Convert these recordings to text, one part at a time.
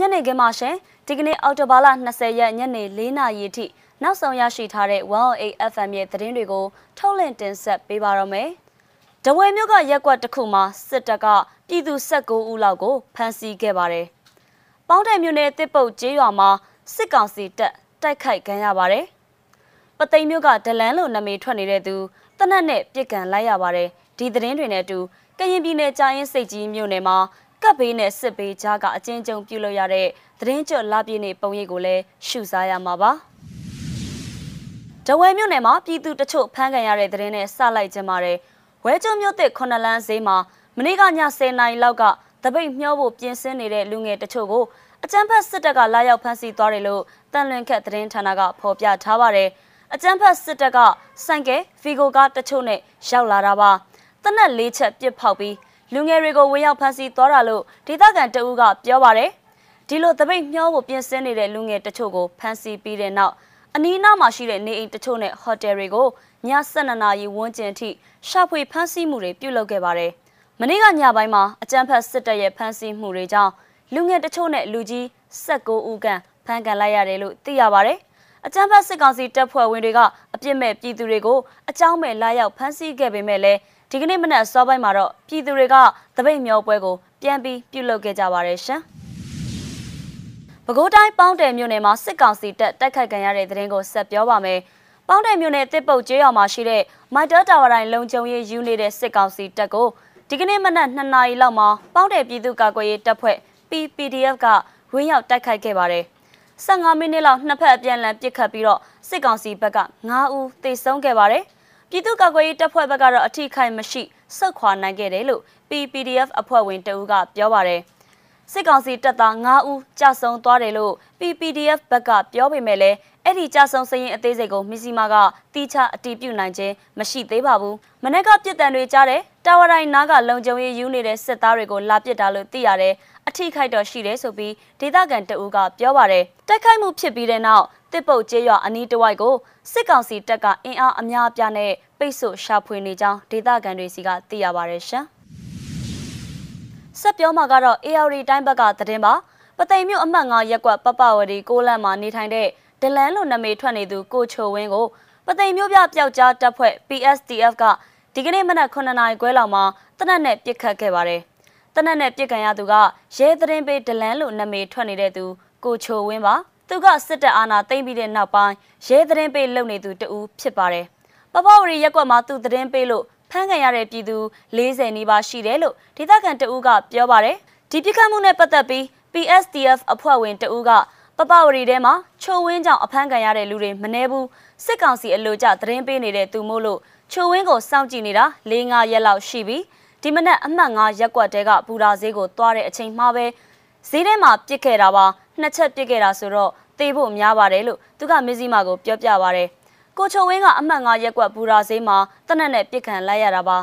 ညနေခင်းမှာရှင်ဒီကနေ့အောက်တိုဘာလ20ရက်ညနေ4နာရီအထိနောက်ဆုံးရရှိထားတဲ့108 FM ရဲ့သတင်းတွေကိုထုတ်လင့်တင်ဆက်ပေးပါရမယ်။ဒဝဲမြို့ကရက်ကွက်တစ်ခုမှာစစ်တပ်ကပြည်သူ19ဦးလောက်ကိုဖမ်းဆီးခဲ့ပါတယ်။ပေါင်းတယ်မြို့နယ်တစ်ပုတ်ကျေးရွာမှာစစ်ကောင်စီတပ်တိုက်ခိုက်ခံရပါတယ်။ပသိမ်မြို့ကဒလန်းလိုနာမည်ထွက်နေတဲ့သူတနက်နဲ့ပြစ်ကန်လိုက်ရပါတယ်။ဒီသတင်းတွေနဲ့အတူကရင်ပြည်နယ်ကြာရင်စိတ်ကြီးမြို့နယ်မှာ ကပ်ဘေးနဲ့စစ်ဘေးကြားကအကျဉ်းချုပ်ပြုလုပ်ရတဲ့သတင်းကြွလာပြည့်နေပုံရိပ်ကိုလည်းရှုစားရမှာပါ။ဒဝဲမြို့နယ်မှာပြည်သူတချို့ဖမ်းခံရတဲ့သတင်းနဲ့စလိုက်ကြပါတယ်။ဝဲကျုံမြို့သစ်ခုနှစ်လန်းဈေးမှာမနေ့ကည10နာရီလောက်ကတပိတ်မျောဖို့ပြင်ဆင်နေတဲ့လူငယ်တချို့ကိုအကြမ်းဖက်စစ်တပ်ကလာရောက်ဖမ်းဆီးသွားတယ်လို့တန်လွင်ခက်သတင်းဌာနကဖော်ပြထားပါတယ်။အကြမ်းဖက်စစ်တပ်ကဆိုင်ကယ်ဖီဂိုကားတချို့နဲ့ရောက်လာတာပါ။တနက်လေးချက်ပစ်ဖောက်ပြီး လူငယ်တွေကိုဝင်ရောက်ဖမ်းဆီးသွားတာလို့ဒေသခံတအူးကပြောပါတယ်။ဒီလိုတပိတ်မျောဖို့ပြင်ဆင်နေတဲ့လူငယ်တချို့ကိုဖမ်းဆီးပြီးတဲ့နောက်အနီးနားမှာရှိတဲ့နေအိမ်တချို့နဲ့ဟိုတယ်တွေကိုည7:00နာရီဝန်းကျင်ထိရှာဖွေဖမ်းဆီးမှုတွေပြုလုပ်ခဲ့ပါတယ်။မနေ့ကညပိုင်းမှာအကြမ်းဖက်စစ်တပ်ရဲ့ဖမ်းဆီးမှုတွေကြောင့်လူငယ်တချို့နဲ့လူကြီး19ဦးခန့်ဖမ်းကန်လိုက်ရတယ်လို့သိရပါတယ်။အကြမ်းဖက်စစ်ကောင်စီတပ်ဖွဲ့ဝင်တွေကအပြစ်မဲ့ပြည်သူတွေကိုအကြောင်းမဲ့လာရောက်ဖမ်းဆီးခဲ့ပေမဲ့လည်း ဒီကနေ့မနက်စောပိုင်းမှာတော့ပြည်သူတွေကတပိတ်မျောပွဲကိုပြန်ပြီးပြုလုပ်ခဲ့ကြပါတယ်ရှင်။ပဲခူးတိုင်းပေါင်းတယ်မြို့နယ်မှာစစ်ကောင်စီတပ်တိုက်ခိုက်ခံရတဲ့တဲ့ရင်ကိုဆက်ပြောပါမယ်။ပေါင်းတယ်မြို့နယ်တစ်ပုတ်ကျေးရွာမှာရှိတဲ့မိုက်တာတာဝါတိုင်းလုံခြုံရေးယူနေတဲ့စစ်ကောင်စီတပ်ကိုဒီကနေ့မနက်2နာရီလောက်မှာပေါင်းတယ်ပြည်သူ့ကာကွယ်ရေးတပ်ဖွဲ့ PPDF ကဝင်းရောက်တိုက်ခိုက်ခဲ့ပါတယ်။15မိနစ်လောက်နှစ်ဖက်အပြန်အလှန်ပစ်ခတ်ပြီးတော့စစ်ကောင်စီဘက်က9ဦးသေဆုံးခဲ့ပါတယ်။ ပြည်သူ့ကာကွယ်ရေးတပ်ဖွဲ့ဘက်ကတော့အထိခိုက်မရှိဆုတ်ခွာနိုင်ခဲ့တယ်လို့ PPDF အဖွဲ့ဝင်တဦးကပြောပါတယ်။စစ်ကောင်စီတပ်သား9ဦးကြာဆုံးသွားတယ်လို့ PPDF ဘက်ကပြောပေမဲ့လည်းအဲ့ဒီကြာဆုံးစရင်အသေးစိတ်ကိုမီစီမာကတီးခြားအတီးပြုတ်နိုင်ခြင်းမရှိသေးပါဘူး။မနေ့ကပြစ်ဒဏ်တွေကြားတယ်တာဝရိုင်းနားကလုံခြုံရေးယူနေတဲ့စစ်သားတွေကိုလာပစ်တာလို့သိရတယ်။အထိခိုက်တော့ရှိတယ်ဆိုပြီးဒေသခံတအူးကပြောပါတယ်။တိုက်ခိုက်မှုဖြစ်ပြီးတဲ့နောက် တစ်ပုတ်ကျေးရွာအနီးတစ်ဝိုက်ကိုစစ်ကောင်စီတပ်ကအင်အားအများအပြားနဲ့ပိတ်ဆို့ရှာဖွေနေကြောင်းဒေသခံတွေစီကသိရပါတယ်ရှင်။ဆက်ပြောမှာကတော့ AR တိုင်းဘက်ကသတင်းပါပသိမ်မြို့အမှတ်9ရက်ကွက်ပပဝရီကိုလန့်မှာနေထိုင်တဲ့ဒလန်လိုနာမည်ထွက်နေသူကိုချိုဝင်းကိုပသိမ်မြို့ပြပျောက်ကြားတပ်ဖွဲ့ PSTF ကဒီကနေ့မနက်9နာရီခွဲလောက်မှာတနက်နဲ့ပစ်ခတ်ခဲ့ပါတယ်တနက်နဲ့ပစ်ခံရသူကရဲသတင်းပေးဒလန်လိုနာမည်ထွက်နေတဲ့သူကိုချိုဝင်းပါ သူကစစ်တပ်အာဏာသိမ်းပြီးတဲ့နောက်ပိုင်းရဲသတင်းပေးလုပ်နေသူတဦးဖြစ်ပါတယ်ပပဝရီရက်ကွက်မှာသူသတင်းပေးလို့ဖမ်းခံရတဲ့ပြည်သူ40နီးပါးရှိတယ်လို့ဒေသခံတဦးကပြောပါတယ်ဒီပြစ်ခတ်မှုနဲ့ပတ်သက်ပြီး PSTF အဖွဲ့ဝင်တဦးကပပဝရီထဲမှာချိုဝင်းကြောင့်အဖမ်းခံရတဲ့လူတွေမနှဲဘူးစစ်ကောင်စီအလို့ကြသတင်းပေးနေတဲ့သူမို့လို့ချိုဝင်းကိုစောင့်ကြည့်နေတာ၄၅ရက်လောက်ရှိပြီဒီမနက်အမှတ်9ရက်ကွက်တဲကပူရာဈေးကိုသွားတဲ့အချိန်မှာပဲ ဈေးထဲမှာပြစ်ခဲ့တာပါနှစ်ချက်ပြစ်ခဲ့တာဆိုတော့သေဖို့များပါတယ်လို့သူကမစ္စည်းမာကိုပြောပြပါတယ်ကိုချိုဝင်းကအမှတ်9ရက်ကွက်ဘူရာဈေးမှာတနက်နဲ့ပြစ်ခံလိုက်ရတာပါ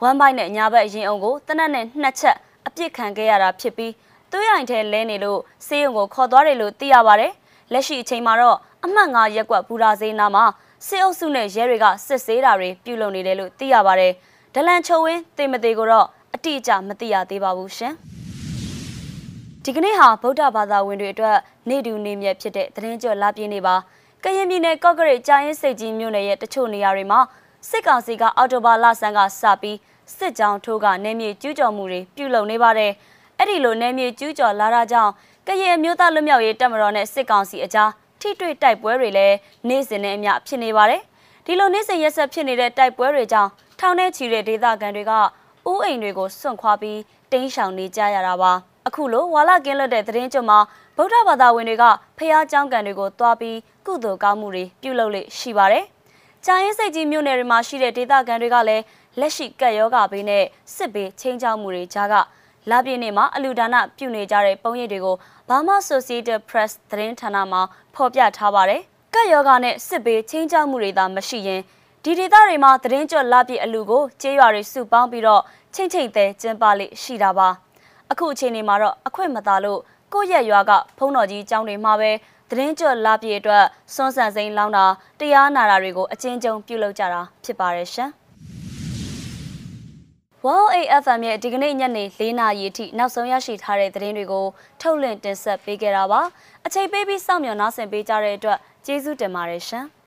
ဝမ်ဘိုက်နဲ့ညာဘက်ရင်အောင်ကိုတနက်နဲ့နှစ်ချက်အပြစ်ခံခဲ့ရတာဖြစ်ပြီးသွေးရိုင်ထဲလဲနေလို့ဆေးရုံကိုခေါ်သွားတယ်လို့သိရပါတယ်လက်ရှိအချိန်မှာတော့အမှတ်9ရက်ကွက်ဘူရာဈေးနာမှာစစ်အုပ်စုနဲ့ရဲတွေကစစ်ဆေးတာတွေပြုလုပ်နေတယ်လို့သိရပါတယ်ဒလန်ချိုဝင်းတေမသေးကိုတော့အတိအကျမသိရသေးပါဘူးရှင် ဒီကနေ့ဟာဗုဒ္ဓဘာသာဝင်တွေအတွက်နေတူနေမြဲဖြစ်တဲ့သတင်းကြော်လာပြင်းနေပါကရင်ပြည်နယ်ကော့ကရိတ်ကြာရင်စိတ်ကြီးမြို့နယ်ရဲ့တချို့နေရာတွေမှာစစ်ကောင်စီကအော်တိုဘာလဆန်းကစပြီးစစ်ကြောင်းထိုးကနေမြေကျူးကျော်မှုတွေပြုလုပ်နေပါတယ်။အဲ့ဒီလိုနေမြေကျူးကျော်လာတာကြောင့်ကရင်မျိုးသားလွတ်မြောက်ရေးတပ်မတော်နဲ့စစ်ကောင်စီအကြားထိတွေ့တိုက်ပွဲတွေလည်းနေ့စဉ်နဲ့အမျှဖြစ်နေပါတယ်။ဒီလိုနေ့စဉ်ရက်ဆက်ဖြစ်နေတဲ့တိုက်ပွဲတွေကြောင့်ထောင်ထဲချီတဲ့ဒေသခံတွေကဥအိမ်တွေကိုစွန့်ခွာပြီးတင်းရှောင်နေကြရတာပါ။ အခုလိုဝါလာကင်းလွတ်တဲ့သတင်းကြွမှာဗုဒ္ဓဘာသာဝင်တွေကဖះเจ้าကံတွေကိုတွားပြီးကုသိုလ်ကောင်းမှုတွေပြုလုပ်လေရှိပါတယ်။ကြာရင်စိတ်ကြီးမြို့နယ်တွေမှာရှိတဲ့ဒေသခံတွေကလည်းလက်ရှိကက်ယောဂဘေးနဲ့စစ်ဘေးချင်းချောက်မှုတွေကြားကလာပြင်းနေမှာအလူဒါနပြုနေကြတဲ့ပုံရိပ်တွေကို Burma Associated Press သတင်းဌာနမှာဖော်ပြထားပါတယ်။ကက်ယောဂနဲ့စစ်ဘေးချင်းချောက်မှုတွေသာမရှိရင်ဒီဒေသတွေမှာသတင်းကြွလာပြည့်အလူကိုကျေးရွာတွေစုပေါင်းပြီးတော့ချင်းချင်းသေးကျင်းပလိရှိတာပါ။ အခုအချိန်ဒီမှာတော့အခွင့်မသာလို့ကိုယ့်ရဲ့ရွာကဖုံးတော်ကြီးကျောင်းတွေမှာပဲသတင်းကြွလာပြည့်အတွက်စွန်းဆန်စိမ်းလောင်းတာတရားနာတာတွေကိုအချင်းချင်းပြုလုပ်ကြတာဖြစ်ပါတယ်ရှင်။ 108FM ရဲ့ဒီကနေ့ညနေ4နာရီအထိနောက်ဆုံးရရှိထားတဲ့သတင်းတွေကိုထုတ်လွှင့်တင်ဆက်ပေးခဲ့တာပါအချိန်ပေးပြီးစောင့်မျှော်နားဆင်ပေးကြတဲ့အတွက်ကျေးဇူးတင်ပါတယ်ရှင်။